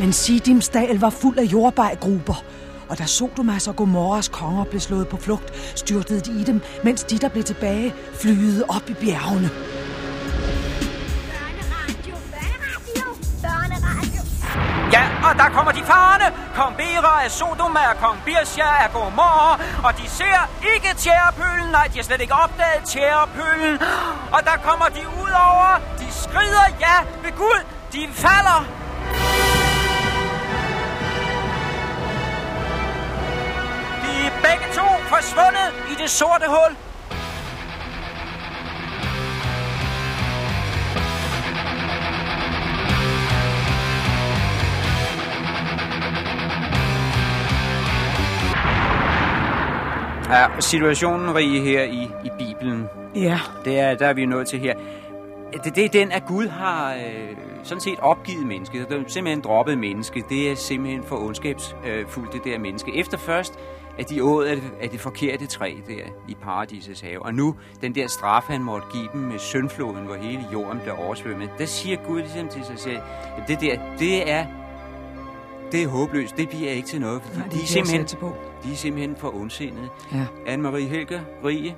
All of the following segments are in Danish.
Men Sidims dal var fuld af jordbejgrupper, og da Sodomas og Gomorras konger blev slået på flugt, styrtede de i dem, mens de, der blev tilbage, flyede op i bjergene. Ja, og der kommer de farne. Kong Bera af Sodoma og kong Birsja af Gomorra. Og de ser ikke tjærepølen. Nej, de har slet ikke opdaget tjærepølen. Og der kommer de ud over. De skrider, ja, ved Gud. De falder. Begge to forsvundet i det sorte hul. Ja, situationen rige her i, i Bibelen, Ja, det er, der er vi nået til her. Det, det er den, at Gud har øh, sådan set opgivet mennesket. Det er simpelthen droppet mennesket. Det er simpelthen for ondskabsfuldt, det der menneske. Efter først, at de åd af det, af det forkerte træ der i paradisets have. Og nu, den der straf, han måtte give dem med syndfloden, hvor hele jorden blev oversvømmet. Der siger Gud ligesom til sig selv, at det der, det er, det er håbløst. Det bliver ikke til noget. Fordi Nej, de, er simpelthen, på. de er simpelthen for ondsindede. ja. Anne-Marie Helger Rie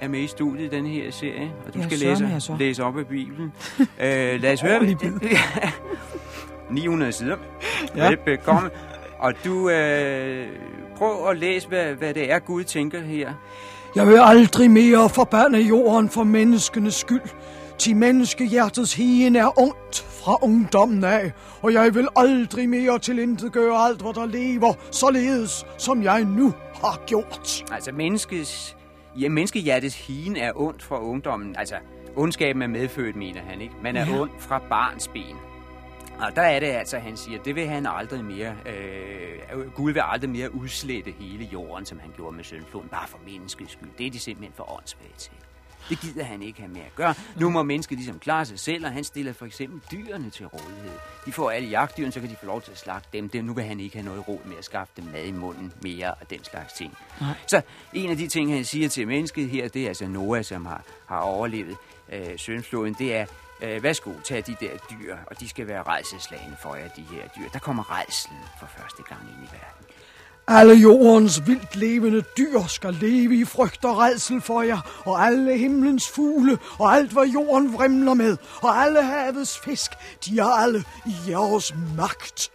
er med i studiet i den her serie, og du Ja, skal læse, så. læse op af Bibelen. uh, lad os høre. Ordentlig bid. 900 sider. Ja. Velbekomme. Og du, uh, prøv at læse, hvad, hvad det er, Gud tænker her. Jeg vil aldrig mere forbande jorden for menneskenes skyld. Til menneskehjertets hien er ondt fra ungdommen af, og jeg vil aldrig mere tilintetgøre alt, hvad der lever, således som jeg nu har gjort. Altså, menneskets, ja, menneskehjertets hien er ondt fra ungdommen. Altså, ondskaben er medfødt, mener han, ikke? Man er ja. ond fra barns ben. Og der er det altså, han siger, det vil han aldrig mere, øh, Gud vil aldrig mere udslette hele jorden, som han gjorde med syndfloden, bare for menneskets skyld. Det er de simpelthen for åndssvage til. Det gider han ikke have med at gøre. Nu må mennesket ligesom klare sig selv, og han stiller for eksempel dyrene til rådighed. De får alle jagtdyrene, så kan de få lov til at slagte dem. Det, nu vil han ikke have noget råd med at skaffe dem mad i munden mere og den slags ting. Nej. Så en af de ting, han siger til mennesket her, det er altså Noah, som har, har overlevet øh, syndfloden, det er, øh, værsgo, tag de der dyr, og de skal være rejseslagende for jer, de her dyr. Der kommer rejslen for første gang ind i verden. Alle jordens vildt levende dyr skal leve i frygt og redsel for jer, og alle himlens fugle, og alt hvad jorden vrimler med, og alle havets fisk, de er alle i jeres magt.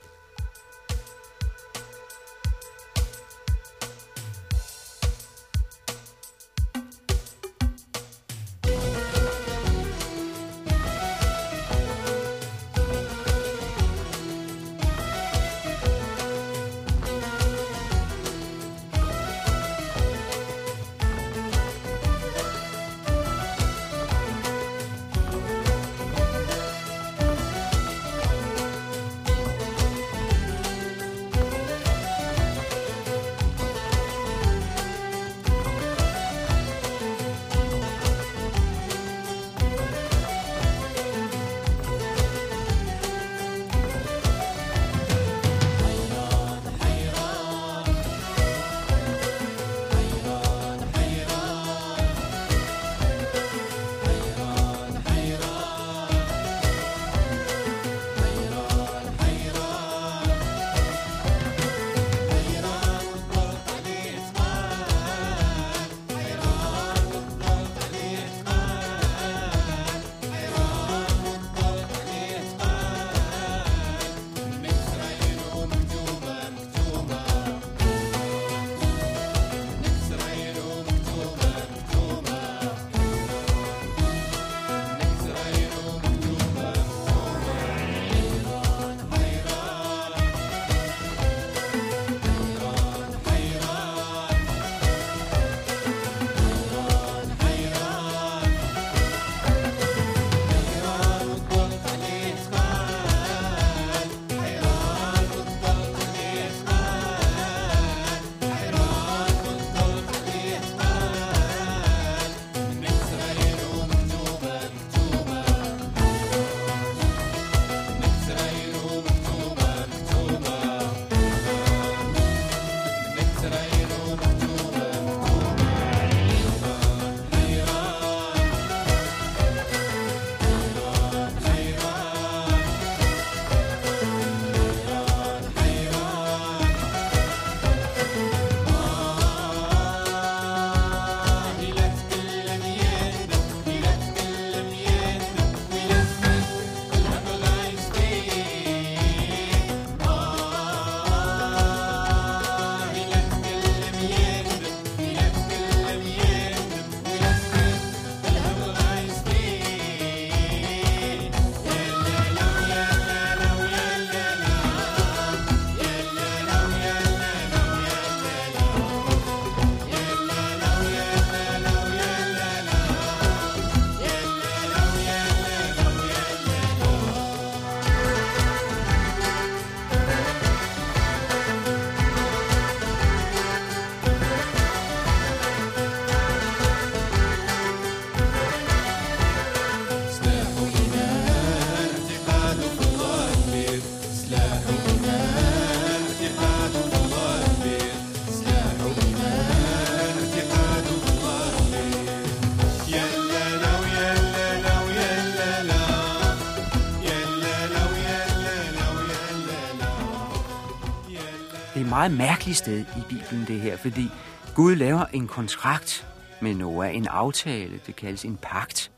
Det er et meget mærkeligt sted i Bibelen, det her, fordi Gud laver en kontrakt med Noah, en aftale, det kaldes en pagt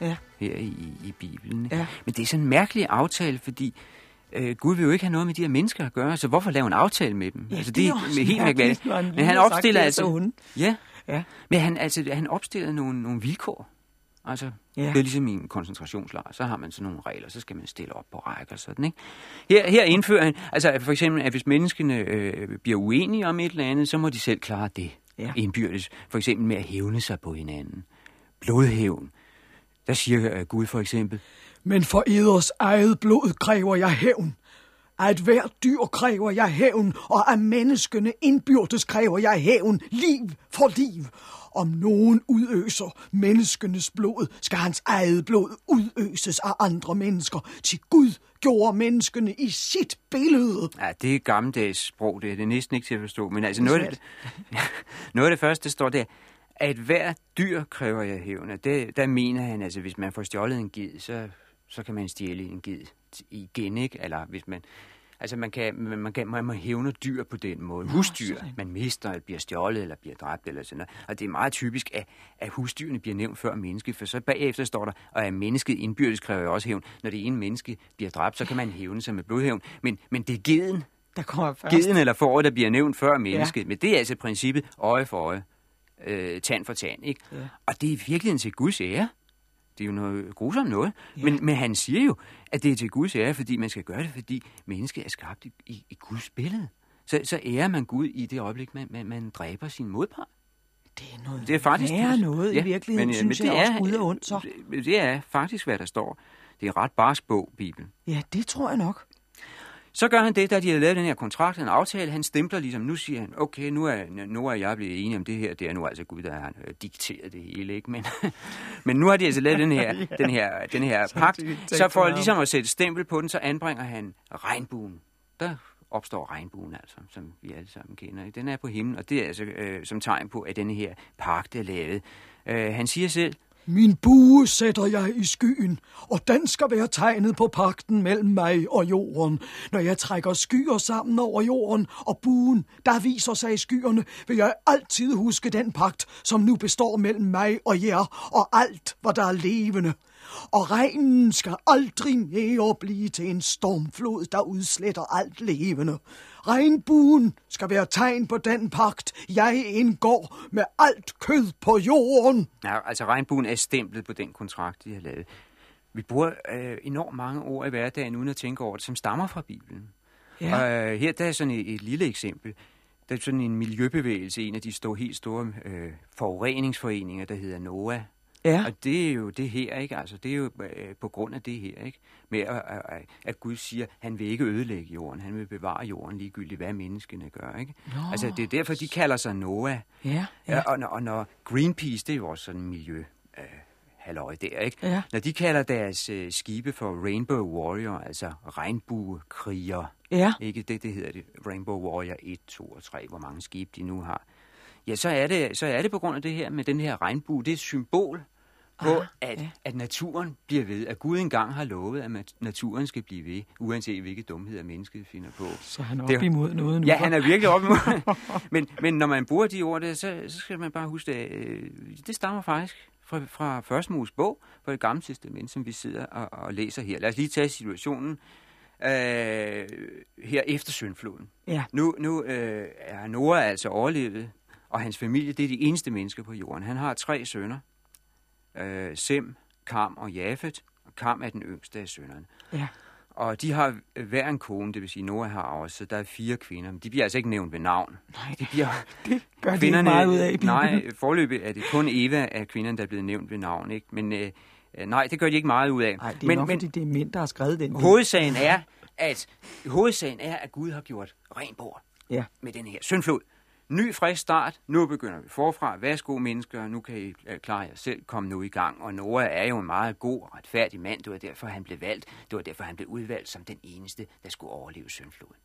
Ja. her i, i Bibelen. Ja. Men det er sådan en mærkelig aftale, fordi øh, Gud vil jo ikke have noget med de her mennesker at gøre, så hvorfor lave en aftale med dem? Ja, det er også helt mærkeligt, Men han sagt opstiller det, altså... Ja, Ja. men han, altså, han opstillede nogle, nogle vilkår. Altså, Ja. det er ligesom i en koncentrationslejr. Så har man sådan nogle regler, så skal man stille op på række og sådan, ikke? Her, her indfører han, altså for eksempel, at hvis menneskene øh, bliver uenige om et eller andet, så må de selv klare det Ja. indbyrdes. For eksempel med at hævne sig på hinanden. Blodhævn. Der siger øh, Gud for eksempel, Men for eders eget blod kræver jeg hævn. Af et hvert dyr kræver jeg hævn, og af menneskene indbyrdes kræver jeg hævn, liv for liv. Om nogen udøser menneskenes blod, skal hans eget blod udøses af andre mennesker. Til Gud gjorde menneskene i sit billede. Ja, det er gammeldags sprog, det er, det næsten ikke til at forstå. Men altså noget af, det, noget af det første, der står der, at hver dyr kræver jeg hævn. Det, der mener han, altså hvis man får stjålet en ged, så, så kan man stjæle en ged igen, ikke? Eller hvis man... Altså man kan, man, man, kan, man må hævne dyr på den måde. Husdyr, sådan. man mister, eller bliver stjålet, eller bliver dræbt, eller sådan noget. Og det er meget typisk, at, at husdyrene bliver nævnt før mennesket, for så bagefter står der, og at mennesket indbyrdes kræver jo også hævn. Når det ene menneske bliver dræbt, så kan man hævne sig med blodhævn. Men, men det er geden, Der kommer først. Geden eller fåret, der bliver nævnt før mennesket. Ja. Men det er altså princippet øje for øje, øh, tand for tand. Ikke? Ja. Og det er virkelig til Guds ære. Det er jo noget grusomt noget. Ja. Men, men han siger jo, at det er til Guds ære, fordi man skal gøre det, fordi mennesket er skabt i, i, i Guds billede. Så, så ærer man Gud i det øjeblik, man, man, man dræber sin modpart. Det er noget Det er faktisk værre noget i virkeligheden, synes jeg også, Gud er ondt så. Det, det er faktisk, hvad der står. Det er ret barsk bog, Bibelen. Ja, det tror jeg nok. Så gør han det, da de har lavet den her kontrakt, en aftale. Han stempler ligesom, nu siger han, okay, nu er, nu er jeg blevet enige om det her. Det er nu altså Gud, der har øh, dikteret det hele, ikke? Men, men nu har de altså lavet den her, ja. den her, den her Så pagt. Så for ligesom at sætte stempel på den, så anbringer han regnbuen. Der opstår regnbuen altså, som vi alle sammen kender. ikke? Den er på himlen, og det er altså øh, som tegn på, at denne her pagt er lavet. Øh, han siger selv, min bue sætter jeg i skyen, og den skal være tegnet på pakten mellem mig og jorden. Når jeg trækker skyer sammen over jorden, og buen, der viser sig i skyerne, vil jeg altid huske den pagt, som nu består mellem mig og jer, og alt, hvad der er levende. Og regnen skal aldrig mere blive til en stormflod, der udsletter alt levende. Regnbuen skal være tegn på den pagt, jeg indgår med alt kød på jorden. Ja, altså regnbuen er stemplet på den kontrakt, de har lavet. Vi bruger øh, enormt mange ord i hverdagen, uden at tænke over det, som stammer fra Bibelen. Ja. Og øh, her der er sådan et, et lille eksempel. Der er sådan en miljøbevægelse, en af de store, helt store øh, forureningsforeninger, der hedder NOAA. Ja. Og det er jo det her, ikke? Altså, det er jo øh, på grund af det her, ikke? Med at, at, at Gud siger, at han vil ikke ødelægge jorden, han vil bevare jorden ligegyldigt, hvad menneskene gør, ikke? Nå. Altså, det er derfor, de kalder sig NOAA. Ja, Ja. Og, når, og når Greenpeace, det er jo også sådan en miljø, øh, halløj der, ikke? Ja. Når de kalder deres øh, skibe for Rainbow Warrior, altså regnbuekriger, Ja. ikke det, det hedder det, Rainbow Warrior 1, 2 og 3, hvor mange skibe de nu har. Ja, så er det, så er det på grund af det her med den her regnbue, det er et symbol på, Ah, at, ja. at naturen bliver ved, at Gud engang har lovet, at naturen skal blive ved, uanset hvilke dumheder mennesket finder på. Så han er Det- op imod noget nu. Ja, han er virkelig op imod. men, men når man bruger de ord der, så, så skal man bare huske, at øh, det stammer faktisk fra, fra Første Mos bog, fra det gamle testament, som vi sidder og, og læser her. Lad os lige tage situationen øh, her efter syndfloden. Ja. Nu, nu øh, er Noah altså overlevet, og hans familie, det er de eneste mennesker på jorden. Han har tre sønner, øh, Sem, Kam og Jafet. Og Kam er den yngste af sønnerne. Ja. Og de har hver en kone, det vil sige Noah har også, så der er fire kvinder. Men de bliver altså ikke nævnt ved navn. Nej, De bliver, det gør de ikke meget ud af i Bibelen. Nej, forløbet er det kun Eva af kvinderne, der er blevet nævnt ved navn. Ikke? Men øh, øh, nej, det gør de ikke meget ud af. Nej, det er men, nok, men fordi det er mænd, der har skrevet den. hovedsagen er, at hovedsagen er, at Gud har gjort ren bord Ja. med den her syndflod. Ny frisk start. Nu begynder vi forfra. Værsgo mennesker, nu kan I øh, klare jer selv. Kom nu i gang. Og Noah er jo en meget god og retfærdig mand. Det var derfor, han blev valgt. Det var derfor, han blev udvalgt som den eneste, der skulle overleve syndfloden.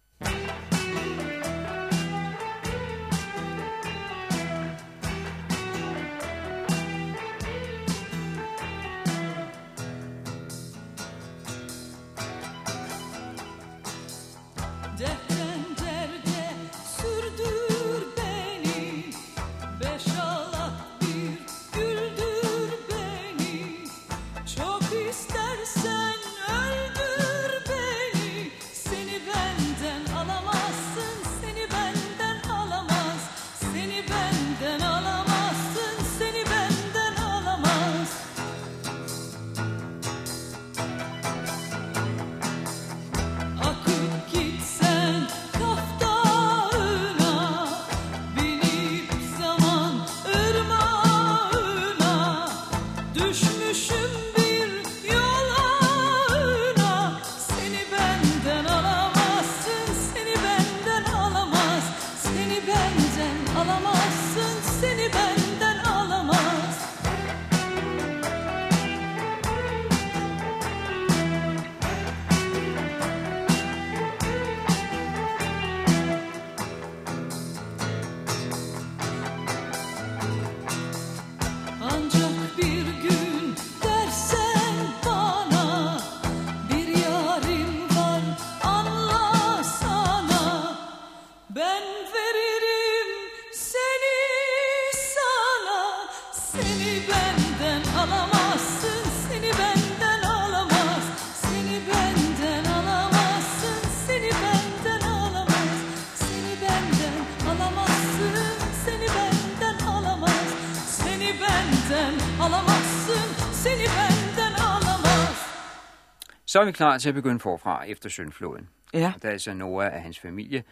Så er vi klar til at begynde forfra efter søndfloden. Ja. Der er så Noah og hans familie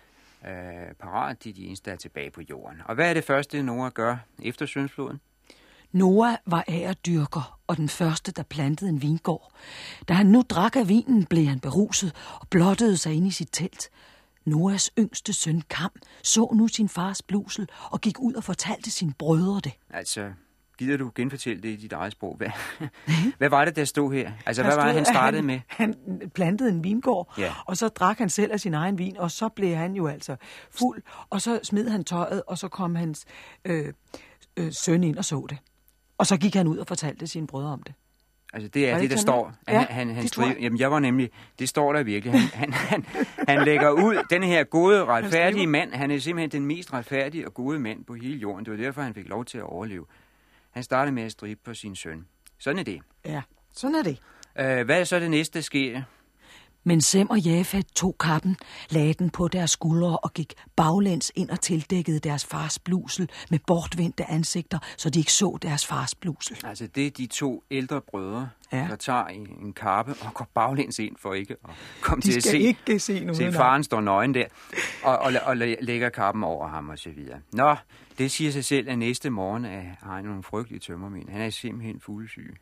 øh, parat. De er de eneste, der er tilbage på jorden. Og hvad er det første, Noah gør efter søndfloden? Noah var æredyrker og den første, der plantede en vingård. Da han nu drak af vinen, blev han beruset og blottede sig ind i sit telt. Noahs yngste søn Kam så nu sin fars blusel og gik ud og fortalte sine brødre det. Altså, gider du genfortælle det i dit eget sprog? Hvad, hvad var det, der stod her? Altså, hvad var det, han startede han, med? Han plantede en vingård, Ja. og så drak han selv af sin egen vin, og så blev han jo altså fuld, og så smed han tøjet, og så kom hans øh, øh, søn ind og så det. Og så gik han ud og fortalte sine brødre om det. Altså, det er det, det der står. Han, Ja, han, han det skriver, jeg. jamen, jeg var nemlig, det står der virkelig. Han, han, han, han lægger ud, den her gode, retfærdige mand, han er simpelthen den mest retfærdige og gode mand på hele jorden. Det var derfor, han fik lov til at overleve. Han startede med at stribe på sin søn. Sådan er det. Ja, sådan er det. Uh, hvad er så det næste, der sker? Men Sem og Jafet tog kappen, lagde den på deres skuldre og gik baglæns ind og tildækkede deres fars blusel med bortvendte ansigter, så de ikke så deres fars blusel. Altså, det er de to ældre brødre, Ja. der tager en, kappe og går baglæns ind for ikke at komme De til at se. ikke se noget. Se, faren står nøgen der, og, og, og læ- lægger kappen over ham og så videre. Nå, det siger sig selv, at næste morgen er, har han nogle frygtelige tømmermænd. Han er simpelthen fuldsyg.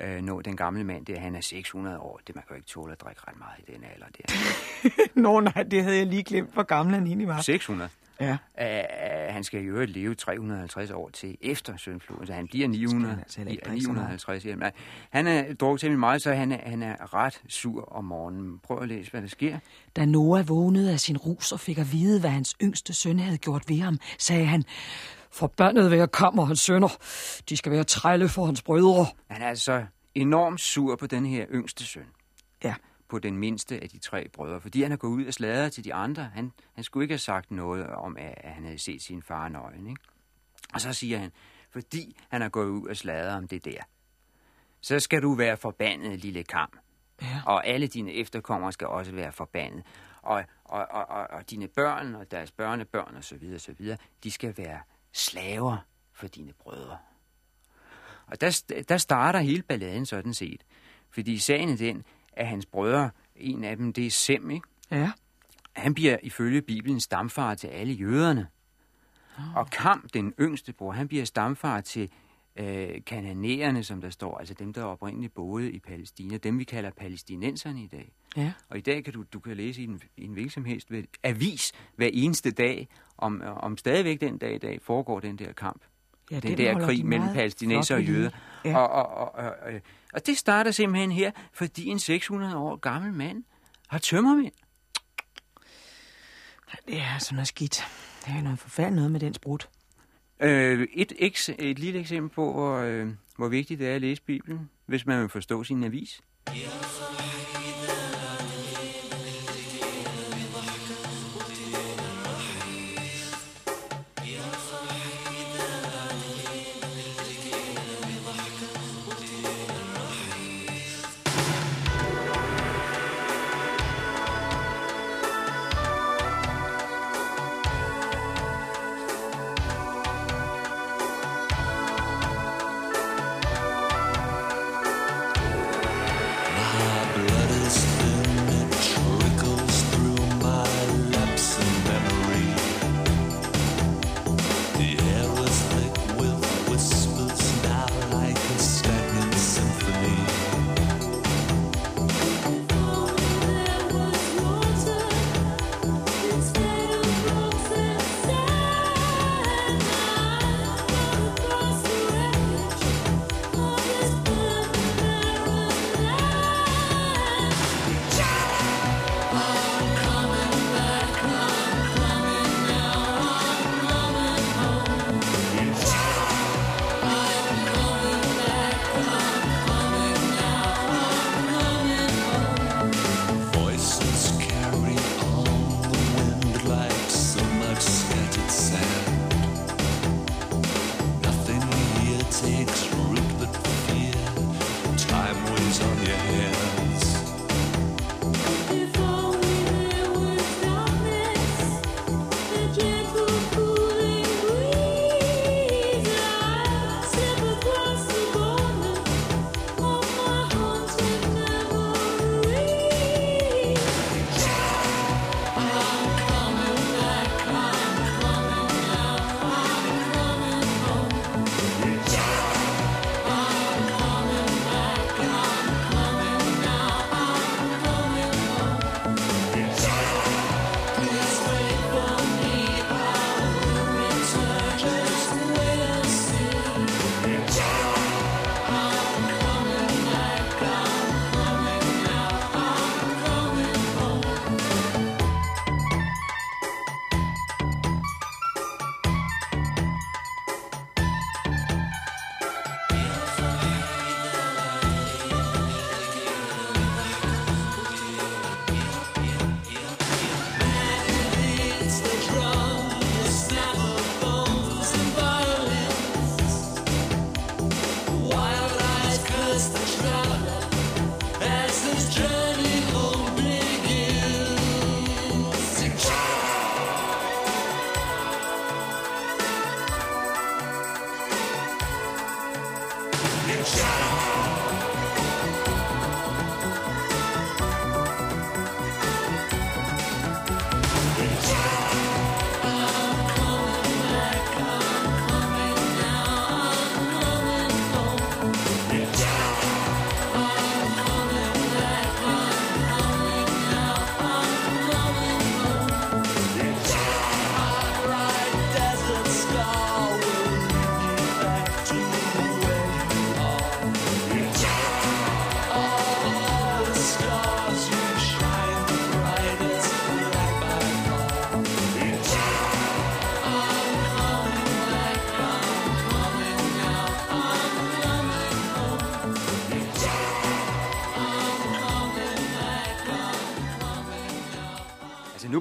Øh, nå, den gamle mand der, han er 600 år. Det man kan jo ikke tåle at drikke ret meget i den alder der. Nå nej, det havde jeg lige glemt, hvor gammel han egentlig var. 600. Ja. Uh, han skal jo leve 350 år til efter søndfloden, så han bliver 900, han altså heller ikke ja, drikke så meget. 950. Jamen, nej, han er drukket til meget, så han er, han er ret sur om morgenen. Prøv at læse, hvad der sker. Da Noah vågnede af sin rus og fik at vide, hvad hans yngste søn havde gjort ved ham, sagde han, Forbandet være kammer hans sønner. De skal være trælle for hans brødre. Han er altså enormt sur på den her yngste søn. Ja. På den mindste af de tre brødre, fordi han er gået ud og sladret til de andre. Han, han skulle ikke have sagt noget om, at, at han havde set sin far nøgen. Ikke? Og så siger han, fordi han er gået ud og sladret om det der, så skal du være forbandet, lille kam. Ja. Og alle dine efterkommere skal også være forbandet. Og, og, og, og, og dine børn og deres børnebørn og så videre, så videre, de skal være slaver for dine brødre. Og der, der starter hele balladen sådan set. Fordi sagen er den, at hans brødre, en af dem, det er Sem, ikke? Ja. Han bliver ifølge Bibelen stamfar til alle jøderne. Og Kam, den yngste bror, han bliver stamfar til øh, kananæerne, som der står, altså dem, der oprindeligt boede i Palæstina, dem vi kalder palæstinenserne i dag. Ja. Og i dag kan du, du kan læse i en, i en hvilken som helst ved- avis hver eneste dag, om, om stadigvæk den dag i dag foregår den der kamp. Ja, den der holder krig de mellem palæstinenser og jøder. Ja. Og, og, og, og, og, og det starter simpelthen her, fordi en 600 år gammel mand har tømmermænd. Det er sådan noget skidt. Det er noget forfærdeligt noget med den sprut. Øh, et, eks, et lille eksempel på, hvor, øh, hvor vigtigt det er at læse Bibelen, hvis man vil forstå sin avis. blood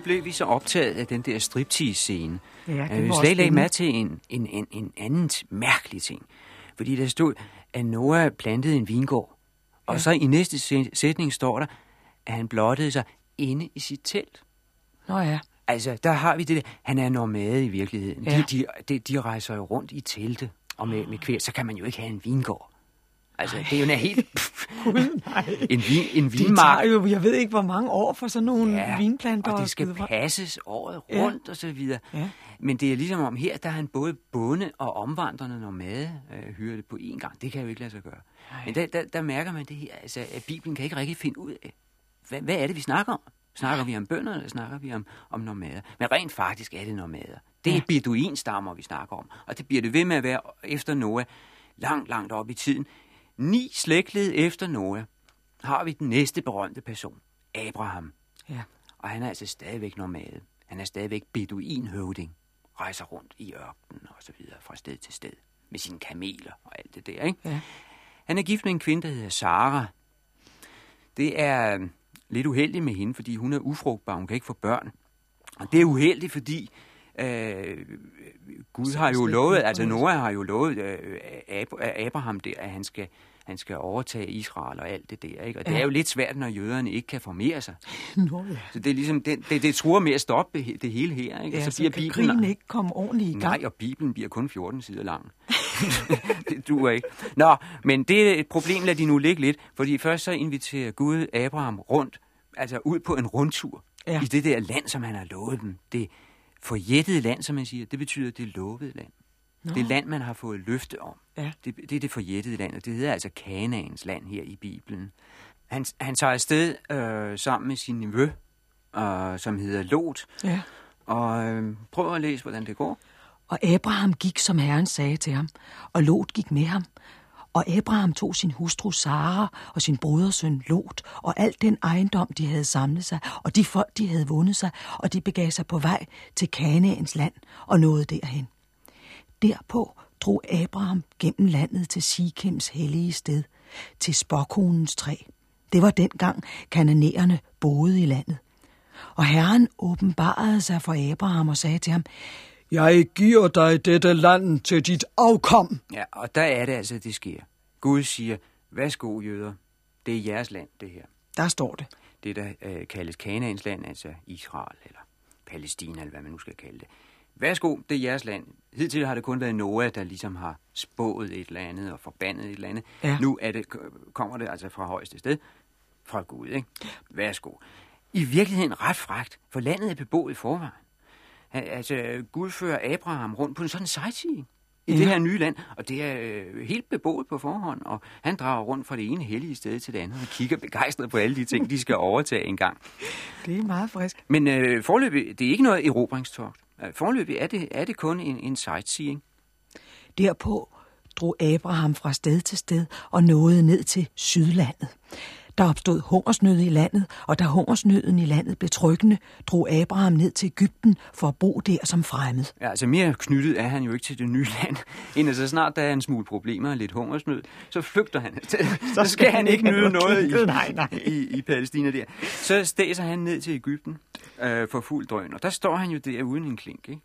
blev vi så optaget af den der striptease-scene. Ja, det var slet spændende. mærke til en, en, en, en anden mærkelig ting. Fordi der stod, at Noah plantede en vingård. Og Ja. så i næste sæ- sætning står der, at han blottede sig inde i sit telt. Nå ja. Altså, der har vi det der. Han er nomade i virkeligheden. Ja. De, de, de, de rejser jo rundt i telte og med, med kvæl. Så kan man jo ikke have en vingård. Altså, det er jo en helt... en, vin, en Det vinmark. tager jo, jeg ved ikke, hvor mange år for sådan nogle ja, vinplanter. og det skal fra. passes året Ja. rundt og så videre. Ja. Men det er ligesom om her, der er han både bonde og omvandrende nomade øh, hyrde på én gang. Det kan jo ikke lade sig gøre. Nej. Men der, der, der mærker man det her, altså, at Bibelen kan ikke rigtig finde ud af, hvad, hvad er det, vi snakker om? Snakker vi om bønder, eller snakker vi om, om nomader? Men rent faktisk er det nomader. Det er Ja. beduinstammer, vi snakker om. Og det bliver det ved med at være efter Noah, langt, langt op i tiden. Ni slægtled efter Noah har vi den næste berømte person, Abraham. Ja. Og han er altså stadigvæk nomade. Han er stadigvæk beduinhøvding. Rejser rundt i ørkenen og så videre fra sted til sted. Med sine kameler og alt det der, ikke? Ja. Han er gift med en kvinde, der hedder Sara. Det er øh, lidt uheldigt med hende, fordi hun er ufrugtbar. Hun kan ikke få børn. Og det er uheldigt, fordi øh, Gud har jo lovet, altså. Noah har jo lovet øh, Ab- Abraham der, at han skal, han skal overtage Israel og alt det der. Ikke? Og det Ja. er jo lidt svært, når jøderne ikke kan formere sig. Nå ja. Så det er ligesom, det, det, det truer med at stoppe det, det hele her. Ikke? Ja, Og så, så kan Bibelen- ikke komme ordentligt i gang. Nej, og Bibelen bliver kun 14 sider lang. det duer ikke. Nå, men det er et problem, lad de nu ligge lidt, fordi først så inviterer Gud Abraham rundt, altså ud på en rundtur Ja. i det der land, som han har lovet dem. Det forjættede land, som man siger, det betyder det lovede land. Nå. Det land, man har fået løfte om. Ja. Det, det er det forjættede land, og det hedder altså Kanaans land her i Bibelen. Han, han tager afsted øh, sammen med sin nevø, øh, som hedder Lot, Ja. og øh, prøv at læse, hvordan det går. Og Abraham gik, som Herren sagde til ham, og Lot gik med ham. Og Abraham tog sin hustru Sara og sin brodersøn Lot og al den ejendom, de havde samlet sig, og de folk, de havde vundet sig, og de begav sig på vej til Kanaans land og nåede derhen. Derpå drog Abraham gennem landet til Sikems hellige sted, til spåkonens træ. Det var dengang kananæerne boede i landet. Og Herren åbenbarede sig for Abraham og sagde til ham, Jeg giver dig dette land til dit afkom. Ja, og der er det altså, det sker. Gud siger, værsgo jøder, det er jeres land, det her. der står det. Det, der øh, kaldes Kanaans land, altså Israel eller Palæstina, eller hvad man nu skal kalde det. Værsgo, det er jeres land. Hidtil har det kun været Noah, der ligesom har spået et eller andet og forbandet et eller andet. Ja. Nu er det, kommer det altså fra højeste sted, fra Gud, ikke? Værsgo. I virkeligheden ret fragt, for landet er beboet i forvejen. Altså, Gud fører Abraham rundt på en sådan sightseeing i Ja. det her nye land, og det er øh, helt beboet på forhånd, og han drager rundt fra det ene hellige sted til det andet, og kigger begejstret på alle de ting, de skal overtage engang. Det er meget frisk. Men øh, forløbig, det er ikke noget erobringstogt. Øh, Forløbig er det, er det kun en, en sightseeing. Derpå drog Abraham fra sted til sted og nåede ned til Sydlandet. Der opstod hungersnød i landet, og da hungersnøden i landet blev trykkende, drog Abraham ned til Ægypten for at bo der som fremmed. Ja, altså mere knyttet er han jo ikke til det nye land, end at så snart der er en smule problemer og lidt hungersnød, så flygter han. Så, så skal han ikke nyde noget i, Nej, nej. i, i Palæstina der. Så stæser han ned til Ægypten øh, for fuld drøn, og der står han jo der uden en klink, ikke?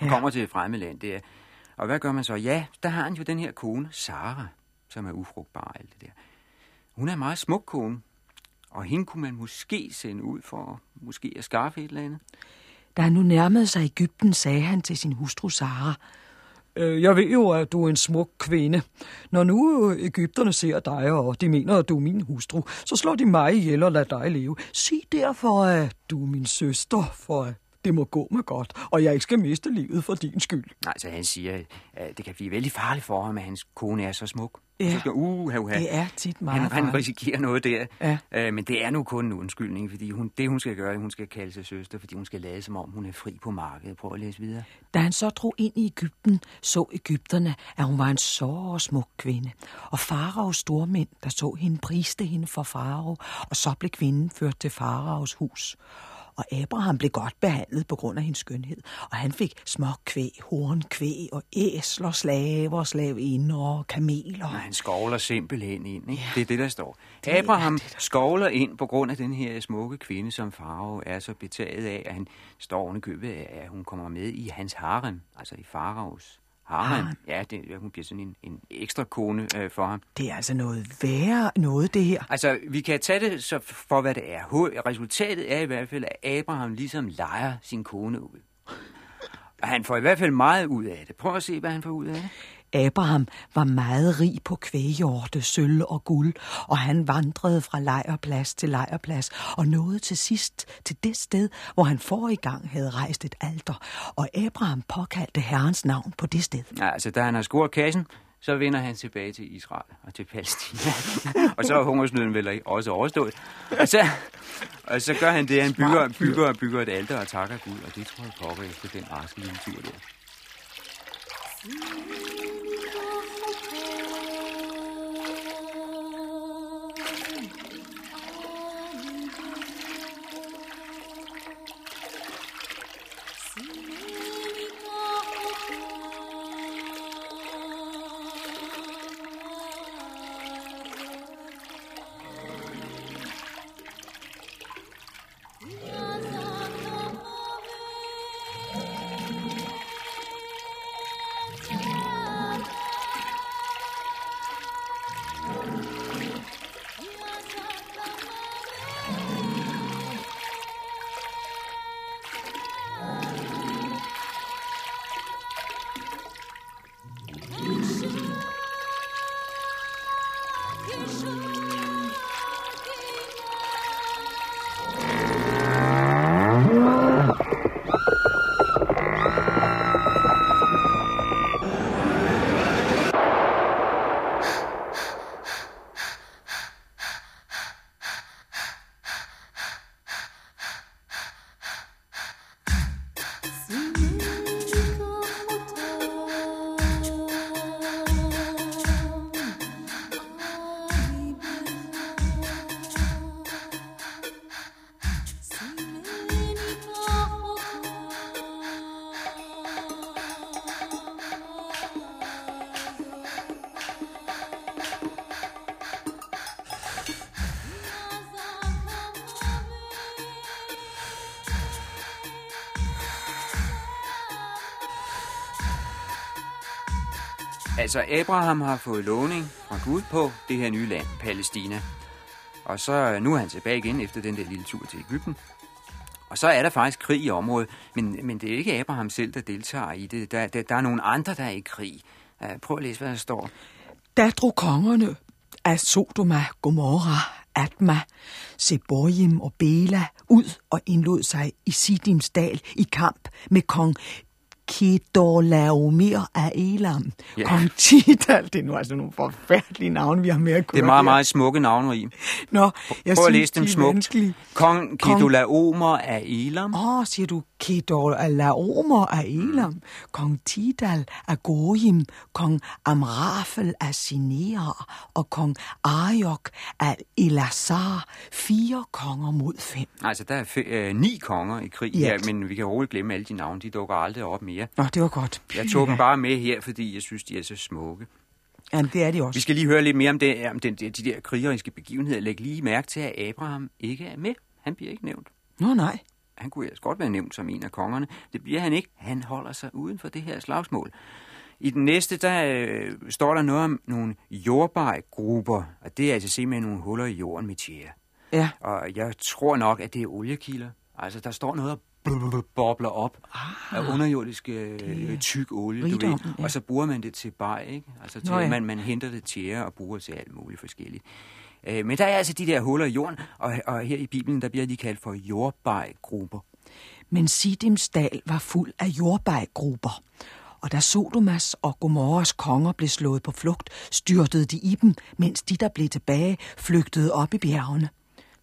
Ja. kommer til et fremmed land der. Og hvad gør man så? Ja, der har han jo den her kone, Sara, som er ufrugtbar og alt det der. Hun er en meget smuk kone, og hende kunne man måske sende ud for måske at skaffe et eller andet. Da han nu nærmede sig Ægypten, sagde han til sin hustru Sara, Øh, Jeg ved jo, at du er en smuk kvinde. Når nu øh, Ægypterne ser dig, og de mener, at du er min hustru, så slår de mig ihjel og lader dig leve. Sig derfor, at du er min søster, for at det må gå med godt, og jeg ikke skal miste livet for din skyld. Nej, så han siger, at det kan blive vældig farligt for ham, at hans kone er så smuk. Ja. Så skal, uh, uh, det er tit meget han, han risikerer noget der. Ja. Øh, men det er nu kun en undskyldning, fordi hun, det, hun skal gøre, hun skal kalde sig søster, fordi hun skal lade som om, hun er fri på markedet. Prøv at læse videre. Da han så drog ind i Ægypten, så Ægypterne, at hun var en så smuk kvinde. Og faraos stormænd, der så hende, priste hende for farao, og så blev kvinden ført til faraos hus. Og Abraham blev godt behandlet på grund af hendes skønhed, og han fik småkvæg, hornkvæg og æsler, slaver, slavinder og kameler. Nej, han skovler simpelthen ind, ikke? Ja. Det er det, der står. Det Abraham det, der- skovler ind på grund af den her smukke kvinde, som farao er så betaget af, at han står oven købet af, at hun kommer med i hans harem, altså i faraos Harem. Ja, det, ja, hun bliver sådan en, en ekstra kone øh, for ham. Det er altså noget værre noget, det her. Altså, vi kan tage det så for, hvad det er. Resultatet er i hvert fald, at Abraham ligesom leger sin kone ud. Og han får i hvert fald meget ud af det. Prøv at se, hvad han får ud af det. Abraham var meget rig på kvæghjorte, sølv og guld, og han vandrede fra lejrplads til lejrplads og nåede til sidst til det sted, hvor han forrige gang havde rejst et alter, og Abraham påkaldte Herrens navn på det sted. Ja, altså, da han har scoret kassen, så vender han tilbage til Israel og til Palæstina. og så er hungersnøden vel også overstået. Og så, og så gør han det, at han bygger, bygger, bygger et alter og takker Gud, og det tror jeg pokker efter den raske lille tur der. Altså, Abraham har fået lovning fra Gud på det her nye land, Palæstina. Og så øh, nu er han tilbage igen efter den der lille tur til Ægypten. Og så er der faktisk krig i området, men, men det er ikke Abraham selv, der deltager i det. Der, der, der er nogle andre, der er i krig. Uh, prøv at læse, hvad der står. Da drog kongerne af Sodoma, Gomorra, Atma, Seboim og Bela ud og indlod sig i Sidims dal i kamp med kong Kedorlaomer af Elam. Ja. Kong Tidal, det er nu altså nogle forfærdelige navne, vi har med at Det er meget, her. meget smukke navnrig. Nå, jeg Prøv at læse dem de er smukt. vanskelige. Kong Kedolaomer af Elam. Åh, oh, siger du Kedorlaomer af Elam, kong Tidal af Goyim, kong Amrafel af Sinea og kong Ariok af Elasar. Fire konger mod fem. Altså, der er øh, ni konger i krig I alt. men vi kan roligt glemme alle de navne. De dukker aldrig op mere. Nå, det var godt. Jeg tog dem bare med her, fordi jeg synes, de er så smukke. Jamen, det er de også. Vi skal lige høre lidt mere om, det, om den, de der krigeriske begivenheder. Læg lige mærke til, at Abraham ikke er med. Han bliver ikke nævnt. Nå, nej. Han kunne ellers godt være nævnt som en af kongerne. Det bliver han ikke. Han holder sig uden for det her slagsmål. I den næste, der øh, står der noget om nogle jordbejgrupper, og det er altså simpelthen nogle huller i jorden med tjære. Ja. Og jeg tror nok, at det er oliekilder. Altså, der står noget, bl- bobler op ah, af underjordisk øh, tyk olie, du ved. ja. Og så bruger man det til baj, ikke? Altså, til, Nå ja. man, man henter det til og bruger til alt muligt forskelligt. Øh, men der er altså de der huller i jorden, og, og her i Bibelen, der bliver de kaldt for jordbejgrupper. Men Sidims dal var fuld af jordbejgrupper. Og da Sodomas og Gomorras konger blev slået på flugt, styrtede de i dem, mens de, der blev tilbage, flygtede op i bjergene.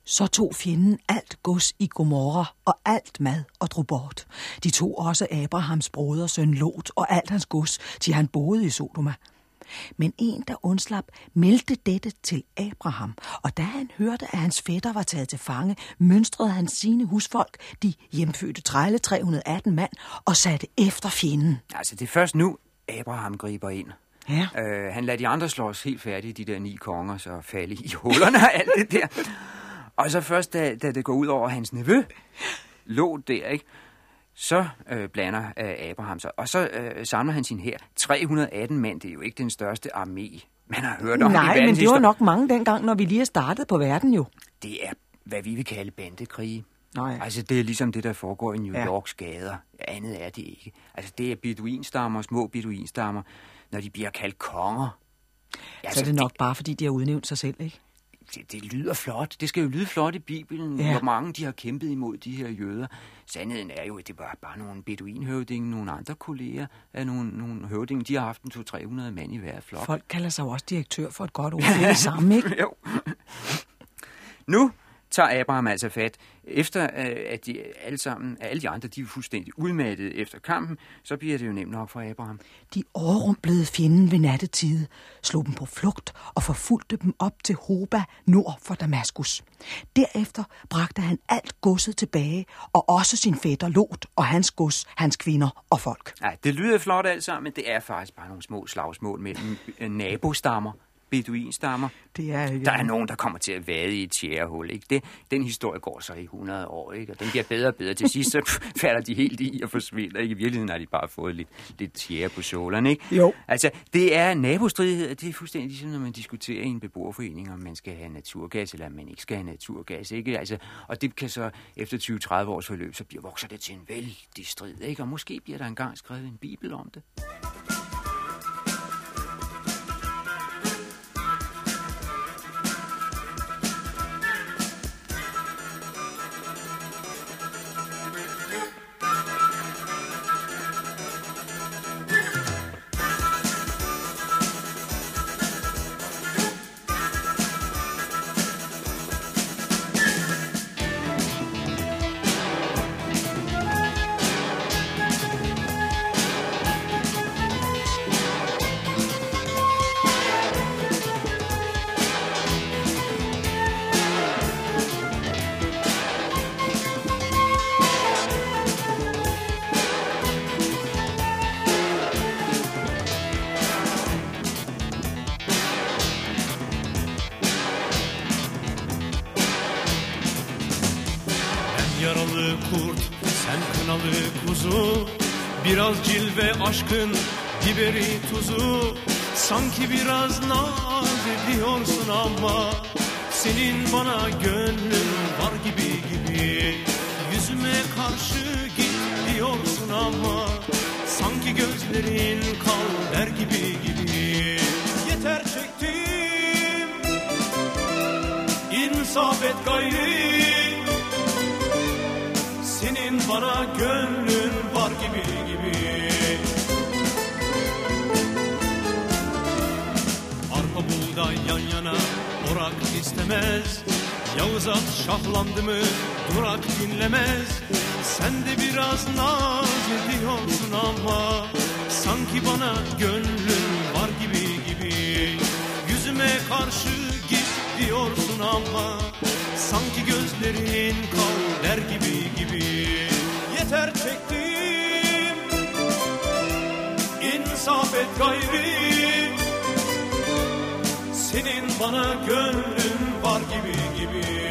Så tog fjenden alt gods i Gomorra og alt mad og drog bort. De tog også Abrahams brodersøn Lot og alt hans gods, til han boede i Sodoma. Men en, der undslap, meldte dette til Abraham, og da han hørte, at hans fætter var taget til fange, mønstrede han sine husfolk, de hjemfødte trælle 318 mand, og satte efter fjenden. Altså, det er først nu, Abraham griber ind. Ja. Øh, han lader de andre slås helt færdige, de der ni konger, så falde i hullerne og alt det der. Og så først, da, da det går ud over hans nevø, lå der, ikke? så øh, blander øh, Abraham sig, og så øh, samler han sin her 318 mænd. Det er jo ikke den største armé, man har hørt om Nej, i men det var nok mange dengang, når vi lige startet på verden jo. Det er, hvad vi vil kalde bandekrige. Nå ja. Altså, det er ligesom det, der foregår i New Ja. Yorks gader. Andet er det ikke. Altså, det er beduinstammer, små beduinstammer, når de bliver kaldt konger. Så er det nok bare, fordi de har udnævnt sig selv, ikke? Det, det lyder flot. Det skal jo lyde flot i Bibelen, Ja. hvor mange de har kæmpet imod de her jøder. Sandheden er jo, at det var bare nogle beduinhøvdinge, nogle andre kolleger af nogle, nogle høvdinge. De har haft en 200-300 mand i hver flok. Folk kalder sig jo også direktør for et godt ord. Det er det samme, ikke? Jo. Nu tager Abraham altså fat. Efter øh, at de alle sammen, alle de andre, de er fuldstændig udmattede efter kampen, så bliver det jo nemt nok for Abraham. De overrumplede fjenden ved nattetid, slog dem på flugt og forfulgte dem op til Hoba nord for Damaskus. Derefter bragte han alt godset tilbage, og også sin fætter Lot og hans gods, hans kvinder og folk. Ja, det lyder flot alt sammen, men det er faktisk bare nogle små slagsmål mellem øh, nabostammer, beduinstammer. Det er ikke... Der er nogen, der kommer til at vade i et tjærehul. Ikke? Det, den historie går så i 100 år, ikke? og den bliver bedre og bedre. Til sidst så falder de helt i og forsvinder. Ikke? I virkeligheden har de bare fået lidt, lidt tjære på sålerne. Ikke? Jo. Altså, det er nabostridighed. Det er fuldstændig ligesom, når man diskuterer i en beboerforening, om man skal have naturgas, eller om man ikke skal have naturgas. Ikke? Altså, og det kan så efter 20-30 års forløb, så bliver, vokser det til en vældig strid. Ikke? Og måske bliver der engang skrevet en bibel om det. Ama Sanki gözlerin kal der gibi gibi. Yeter çektim İnsaf et gayri senin bana gönlün var gibi gibi. Arpa buğday yan yana orak istemez. Yağız at şahlandı mı durak dinlemez Sen de biraz naz ediyorsun ama Sanki bana gönlün var gibi gibi. Yüzüme karşı git diyorsun ama Sanki gözlerin kal der gibi gibi. Yeter çektim İnsaf et gayri. Senin bana gönlün var gibi gibi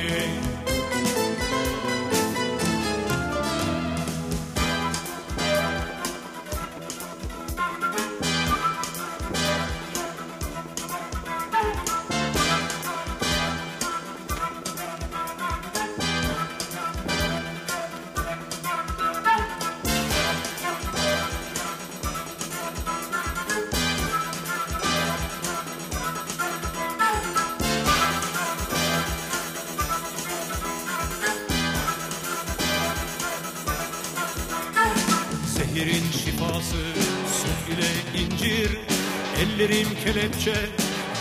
Ellerim kelepçe,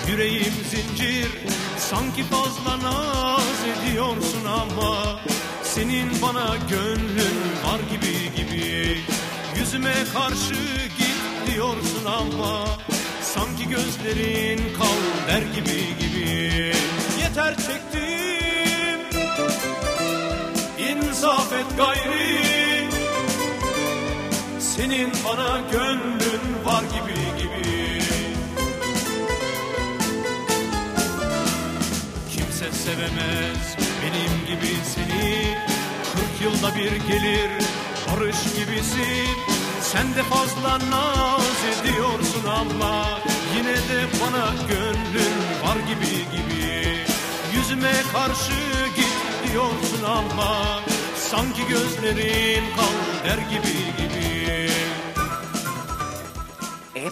yüreğim zincir. Sanki fazla naz ediyorsun ama Senin bana gönlün var gibi gibi. Yüzüme karşı git diyorsun ama Sanki gözlerin kal der gibi gibi. Yeter çektim İnsaf et gayri. Senin bana gönlün var gibi sevemez benim gibi seni Kırk yılda bir gelir barış gibisin. Sen de fazla naz ediyorsun ama Yine de bana gönlün var gibi gibi. Yüzüme karşı git diyorsun ama Sanki gözlerin kal der gibi gibi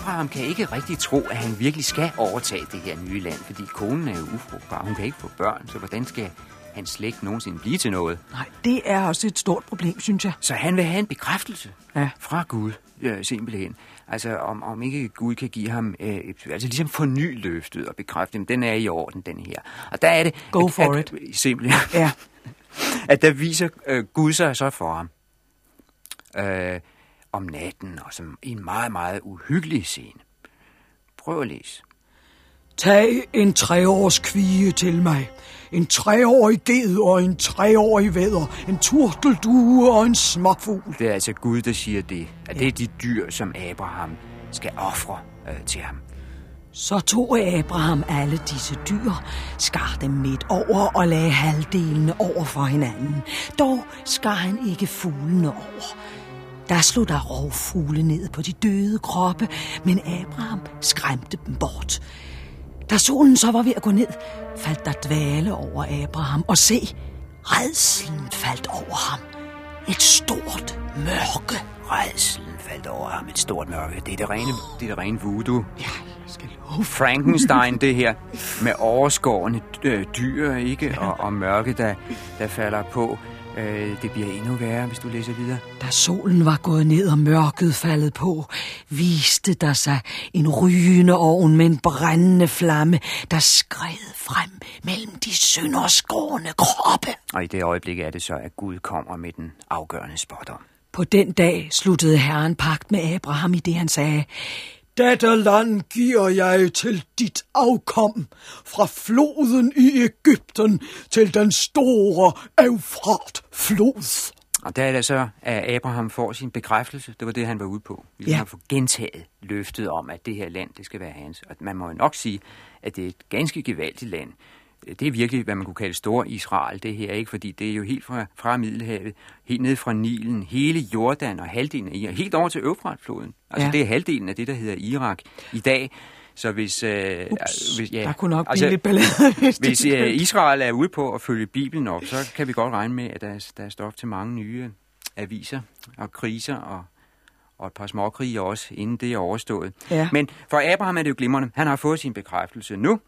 Abraham kan ikke rigtig tro, at han virkelig skal overtage det her nye land, fordi konen er jo ufrugtbar. Hun kan ikke få børn, så hvordan skal hans slægt nogensinde blive til noget? Nej, det er også et stort problem, synes jeg. Så han vil have en bekræftelse Ja. fra Gud, øh, simpelthen. Altså, om, om ikke Gud kan give ham, øh, altså ligesom forny løftet og bekræfte, at den er i orden, den her. Og der er det... Go at, for at, Simpelthen. Ja. at der viser øh, Gud sig så for ham øh, om natten, og som en meget, meget uhyggelig scene. Prøv at læse. Tag en treårs kvige til mig. En treårig ged og en treårig vædder. En turteldue og en småfugl. Det er altså Gud, der siger det. At det er de dyr, som Abraham skal ofre øh, til ham. Så tog Abraham alle disse dyr, skar dem midt over og lagde halvdelene over for hinanden. Dog skar han ikke fuglene over. Der slog der rovfugle ned på de døde kroppe, men Abraham skræmte dem bort. Da solen så var ved at gå ned, faldt der dvale over Abraham, og se, redselen faldt over ham. Et stort mørke. Redselen faldt over ham et stort mørke. Det er det rene, det er det rene voodoo. Ja, jeg skal love Frankenstein, det her med overskårende øh, dyr, ikke? Og, og mørke, der, der falder på. Øh, det bliver endnu værre, hvis du læser videre. Da solen var gået ned og mørket faldet på, viste der sig en rygende ovn med en brændende flamme, der skred frem mellem de sønderskårne kroppe. Og i det øjeblik er det så, at Gud kommer med den afgørende spådom. På den dag sluttede Herren pagt med Abraham i det, han sagde, Dette land giver jeg til dit afkom, fra floden i Ægypten til den store Eufrat-flod. Og der er det så, at Abraham får sin bekræftelse. Det var det, han var ude på. Vi Ja. ja. få gentaget løftet om, at det her land, det skal være hans. Og man må jo nok sige, at det er et ganske gevaldigt land. Det er virkelig, hvad man kunne kalde stor Israel, det her, ikke? Fordi det er jo helt fra, fra Middelhavet, helt ned fra Nilen, hele Jordan og halvdelen af Irak, helt over til Øfratfloden. Altså, Ja. ja. det er halvdelen af det, der hedder Irak i dag. Så hvis... Øh, Ups, hvis der kunne nok blive lidt ballade, hvis øh, Israel er ude på at følge Bibelen op, så kan vi godt regne med, at der er, der er stof til mange nye aviser og kriser og, og et par småkrige også, inden det er overstået. Ja. Men for Abraham er det jo glimrende. Han har fået sin bekræftelse nu.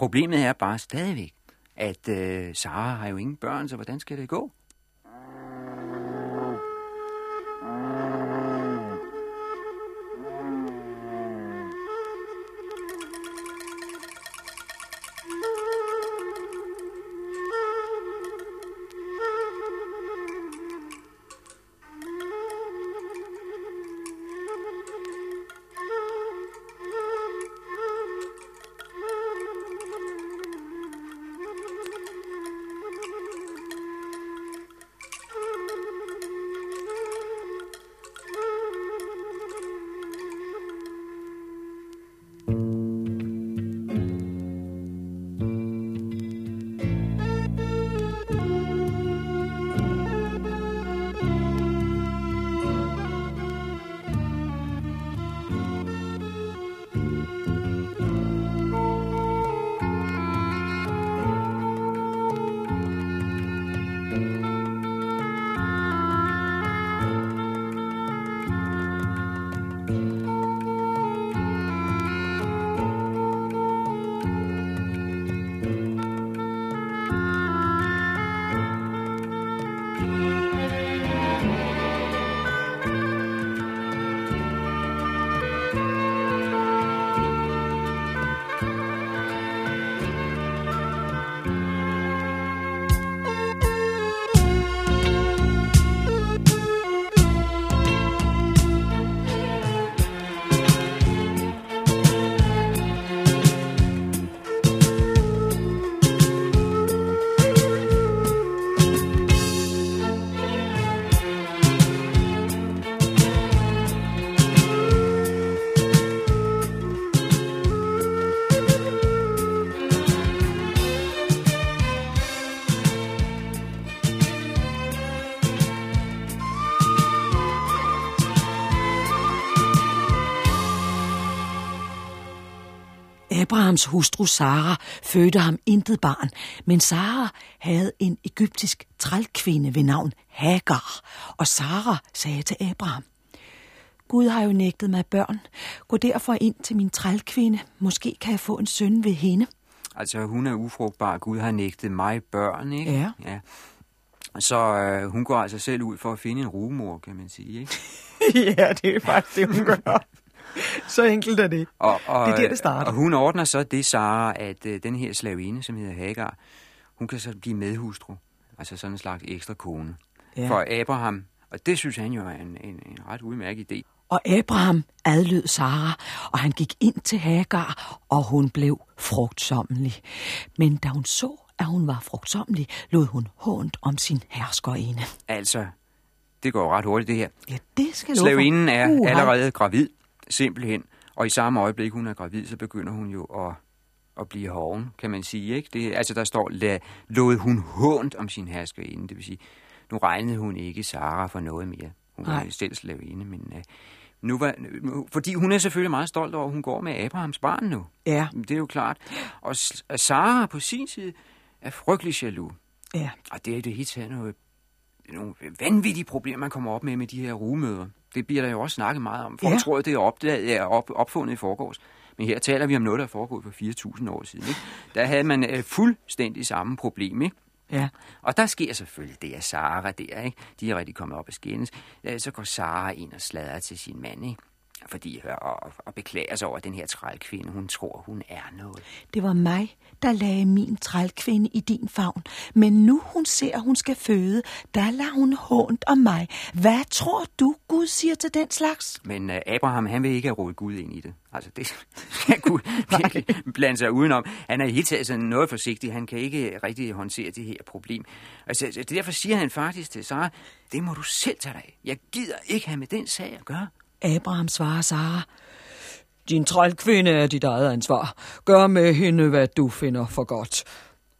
Problemet er bare stadigvæk, at øh, Sara har jo ingen børn, så hvordan skal det gå? Abrahams hustru Sara fødte ham intet barn, men Sara havde en egyptisk trælkvinde ved navn Hagar, og Sara sagde til Abraham, Gud har jo nægtet mig børn. Gå derfor ind til min trælkvinde. Måske kan jeg få en søn ved hende. Altså, hun er ufrugtbar. Gud har nægtet mig børn, ikke? Ja. ja. Så øh, hun går altså selv ud for at finde en rumor, kan man sige, ikke? ja, det er faktisk det, hun gør. Så enkelt er det. Og, og, Det er der, det starter. Og hun ordner så det, Sara, at øh, den her slavinde, som hedder Hagar, hun kan så blive medhustru. Altså sådan en slags ekstra kone. Ja. For Abraham, og det synes han jo er en, en, en ret udmærket idé. Og Abraham adlød Sara, og han gik ind til Hagar, og hun blev frugtsommelig. Men da hun så, at hun var frugtsommelig, lod hun hånd om sin herskerinde. Altså, det går ret hurtigt det her. Ja, det skal. Slavinden er Uha. allerede gravid, simpelthen. Og i samme øjeblik, hun er gravid, så begynder hun jo at, at blive hoven, kan man sige. Ikke? Det, altså, der står, la, lod hun hånd om sin herskerinde. Det vil sige, nu regnede hun ikke Sara for noget mere. Hun var jo selv slavinde, men... Uh, nu var, nu, fordi hun er selvfølgelig meget stolt over, at hun går med Abrahams barn nu. Ja, Det er jo klart. Og Sara på sin side er frygtelig jaloux. ja. Og det er det hele taget noget, nogle vanvittige problemer, man kommer op med med de her rugemøder. Det bliver der jo også snakket meget om. Folk Ja. tror, at det er, opdaget, er op, opfundet i forgårs. Men her taler vi om noget, der er foregået for 4.000 år siden. Ikke? Der havde man øh, fuldstændig samme problem. Ikke? Ja. Og der sker selvfølgelig det, at Sara der, ikke? de er rigtig kommet op af skændes. Øh, Så går Sara ind og sladrer til sin mand, ikke? Fordi og, og beklager sig over at den her trælkvinde. Hun tror, hun er noget. Det var mig, der lagde min trælkvinde i din favn. Men nu hun ser, hun skal føde, der lader hun hånd om mig. Hvad tror du, Gud siger til den slags? Men uh, Abraham, han vil ikke have rodet Gud ind i det. Altså, det skal Gud virkelig blande sig udenom. Han er i hele taget sådan noget forsigtig. Han kan ikke rigtig håndtere det her problem. Altså, altså, derfor siger han faktisk til Sara, det må du selv tage dig af. Jeg gider ikke have med den sag at gøre. Abraham svarer Sara. Din trælkvinde er dit eget ansvar. Gør med hende, hvad du finder for godt.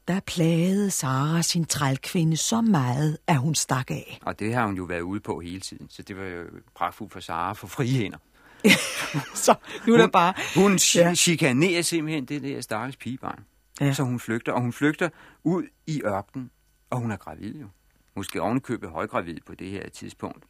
Der plagede Sara sin trælkvinde så meget, at hun stak af. Og det har hun jo været ude på hele tiden. Så det var jo pragtfuldt for Sara for frie hænder. Så nu er der bare... Hun Ja. ja. chikanerer simpelthen det der stakkels pigebarn. Ja. Så hun flygter, og hun flygter ud i ørkenen, og hun er gravid jo. Måske ovenikøbet højgravid på det her tidspunkt.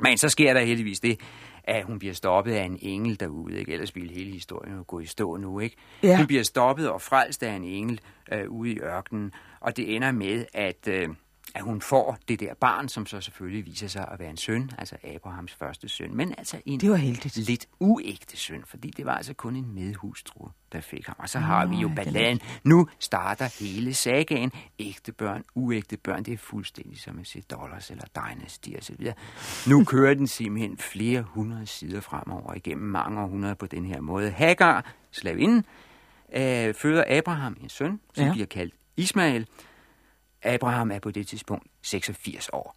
Men så sker der heldigvis det, at hun bliver stoppet af en engel derude. Ikke? Ellers ville hele historien jo gå i stå nu. Ikke? Ja. Hun bliver stoppet og frelst af en engel øh, ude i ørkenen, og det ender med, at, øh, at hun får det der barn, som så selvfølgelig viser sig at være en søn, altså Abrahams første søn. Men altså en Det var heldigt. lidt uægte søn, fordi det var altså kun en medhustru, der fik ham. Og så har vi jo balladen. Nu starter hele sagaen. Ægte børn, uægte børn, det er fuldstændig som at se dollars eller dynasty videre. Nu kører den simpelthen flere hundrede sider fremover igennem mange århundreder på den her måde. Hagar, slavinden, øh, føder Abraham en søn, som ja. bliver kaldt Ismael. Abraham er på det tidspunkt 86 år.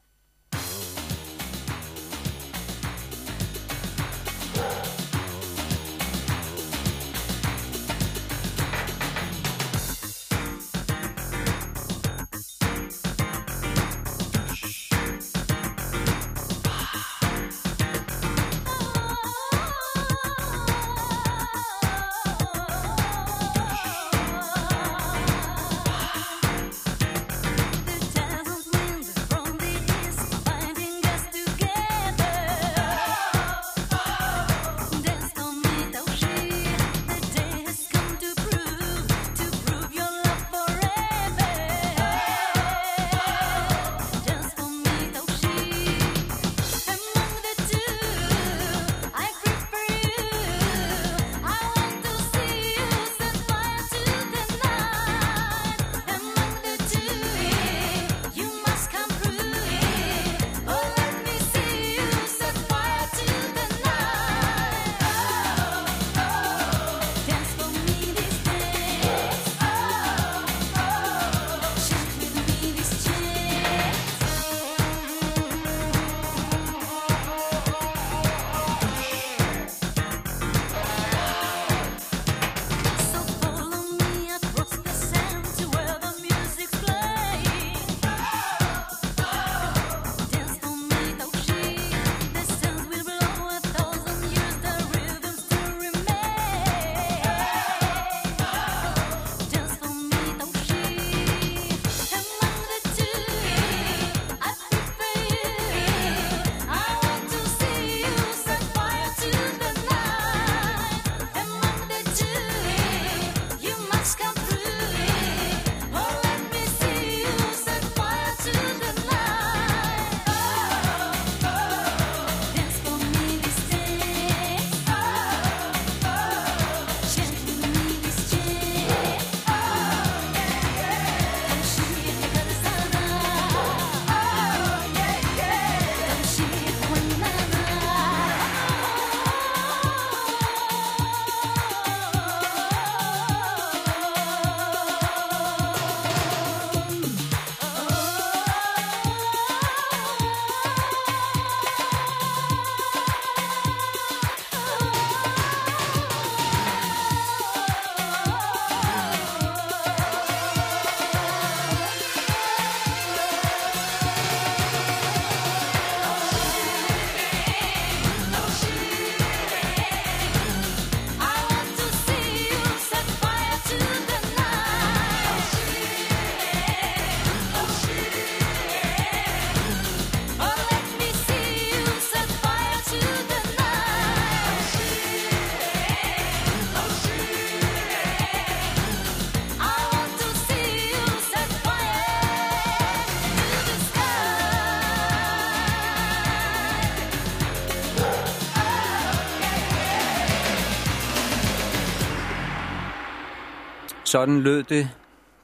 Sådan lød det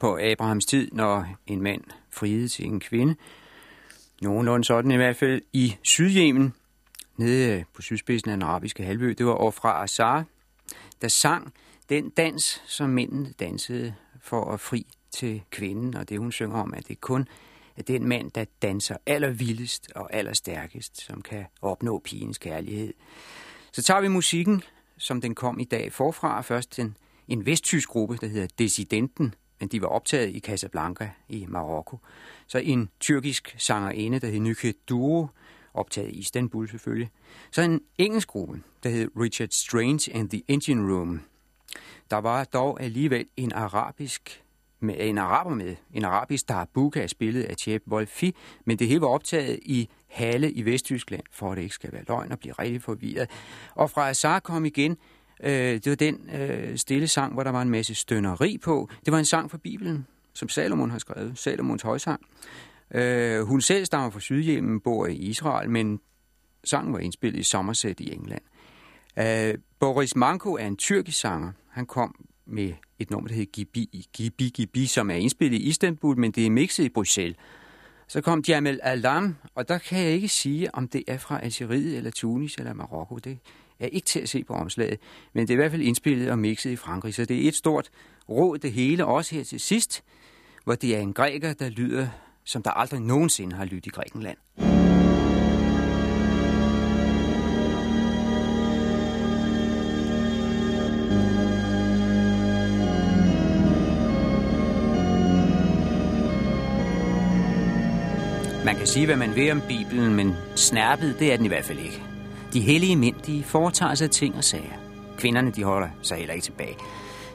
på Abrahams tid, når en mand friede til en kvinde. Nogenlunde sådan i hvert fald i Sydjemen, nede på sydspidsen af den arabiske halvø. Det var Ofra Azar, der sang den dans, som mændene dansede for at fri til kvinden. Og det hun synger om, at det kun er den mand, der danser allervildest og allerstærkest, som kan opnå pigens kærlighed. Så tager vi musikken, som den kom i dag forfra. Først den en vesttysk gruppe, der hedder Dissidenten, men de var optaget i Casablanca i Marokko. Så en tyrkisk sangerinde, der hed Nyke Duro, optaget i Istanbul selvfølgelig. Så en engelsk gruppe, der hed Richard Strange and the Engine Room. Der var dog alligevel en arabisk med en araber med, en arabisk darbuka spillet af Cheb Wolfi, men det hele var optaget i Halle i Vesttyskland, for at det ikke skal være løgn og blive rigtig forvirret. Og fra Azar kom igen, øh, det var den øh, stille sang, hvor der var en masse stønneri på. Det var en sang fra Bibelen, som Salomon har skrevet, Salomons højsang. Øh, hun selv stammer fra Sydhjemmen, bor i Israel, men sangen var indspillet i Somerset i England. Øh, Boris Manko er en tyrkisk sanger. Han kom med et nummer, der hedder Gibi, Gibi, Gibi, som er indspillet i Istanbul, men det er mixet i Bruxelles. Så kom Jamel Alam, og der kan jeg ikke sige, om det er fra Algeriet, eller Tunis, eller Marokko. Det er ikke til at se på omslaget, men det er i hvert fald indspillet og mixet i Frankrig, så det er et stort råd det hele, også her til sidst, hvor det er en græker, der lyder, som der aldrig nogensinde har lyttet i Grækenland. Man kan sige, hvad man vil om Bibelen, men snærpet, det er den i hvert fald ikke. De hellige mænd, de foretager sig ting og sager. Kvinderne, de holder sig heller ikke tilbage.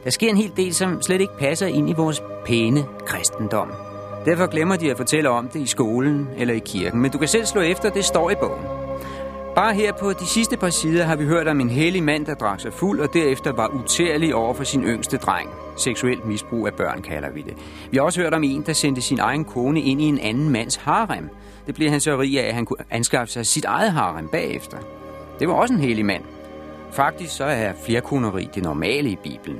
Der sker en hel del, som slet ikke passer ind i vores pæne kristendom. Derfor glemmer de at fortælle om det i skolen eller i kirken, men du kan selv slå efter, det står i bogen. Bare her på de sidste par sider har vi hørt om en hellig mand, der drak sig fuld og derefter var utærlig over for sin yngste dreng. Seksuelt misbrug af børn kalder vi det. Vi har også hørt om en, der sendte sin egen kone ind i en anden mands harem. Det blev han så rig af, at han kunne anskaffe sig sit eget harem bagefter. Det var også en helig mand. Faktisk så er flerkoneri det normale i Bibelen.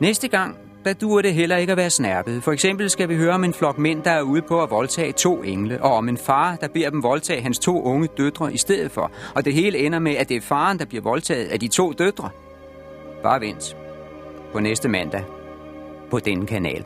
Næste gang, der duer det heller ikke at være snærpet. For eksempel skal vi høre om en flok mænd, der er ude på at voldtage to engle, og om en far, der beder dem voldtage hans to unge døtre i stedet for. Og det hele ender med, at det er faren, der bliver voldtaget af de to døtre. Bare vent. På næste mandag. På denne kanal.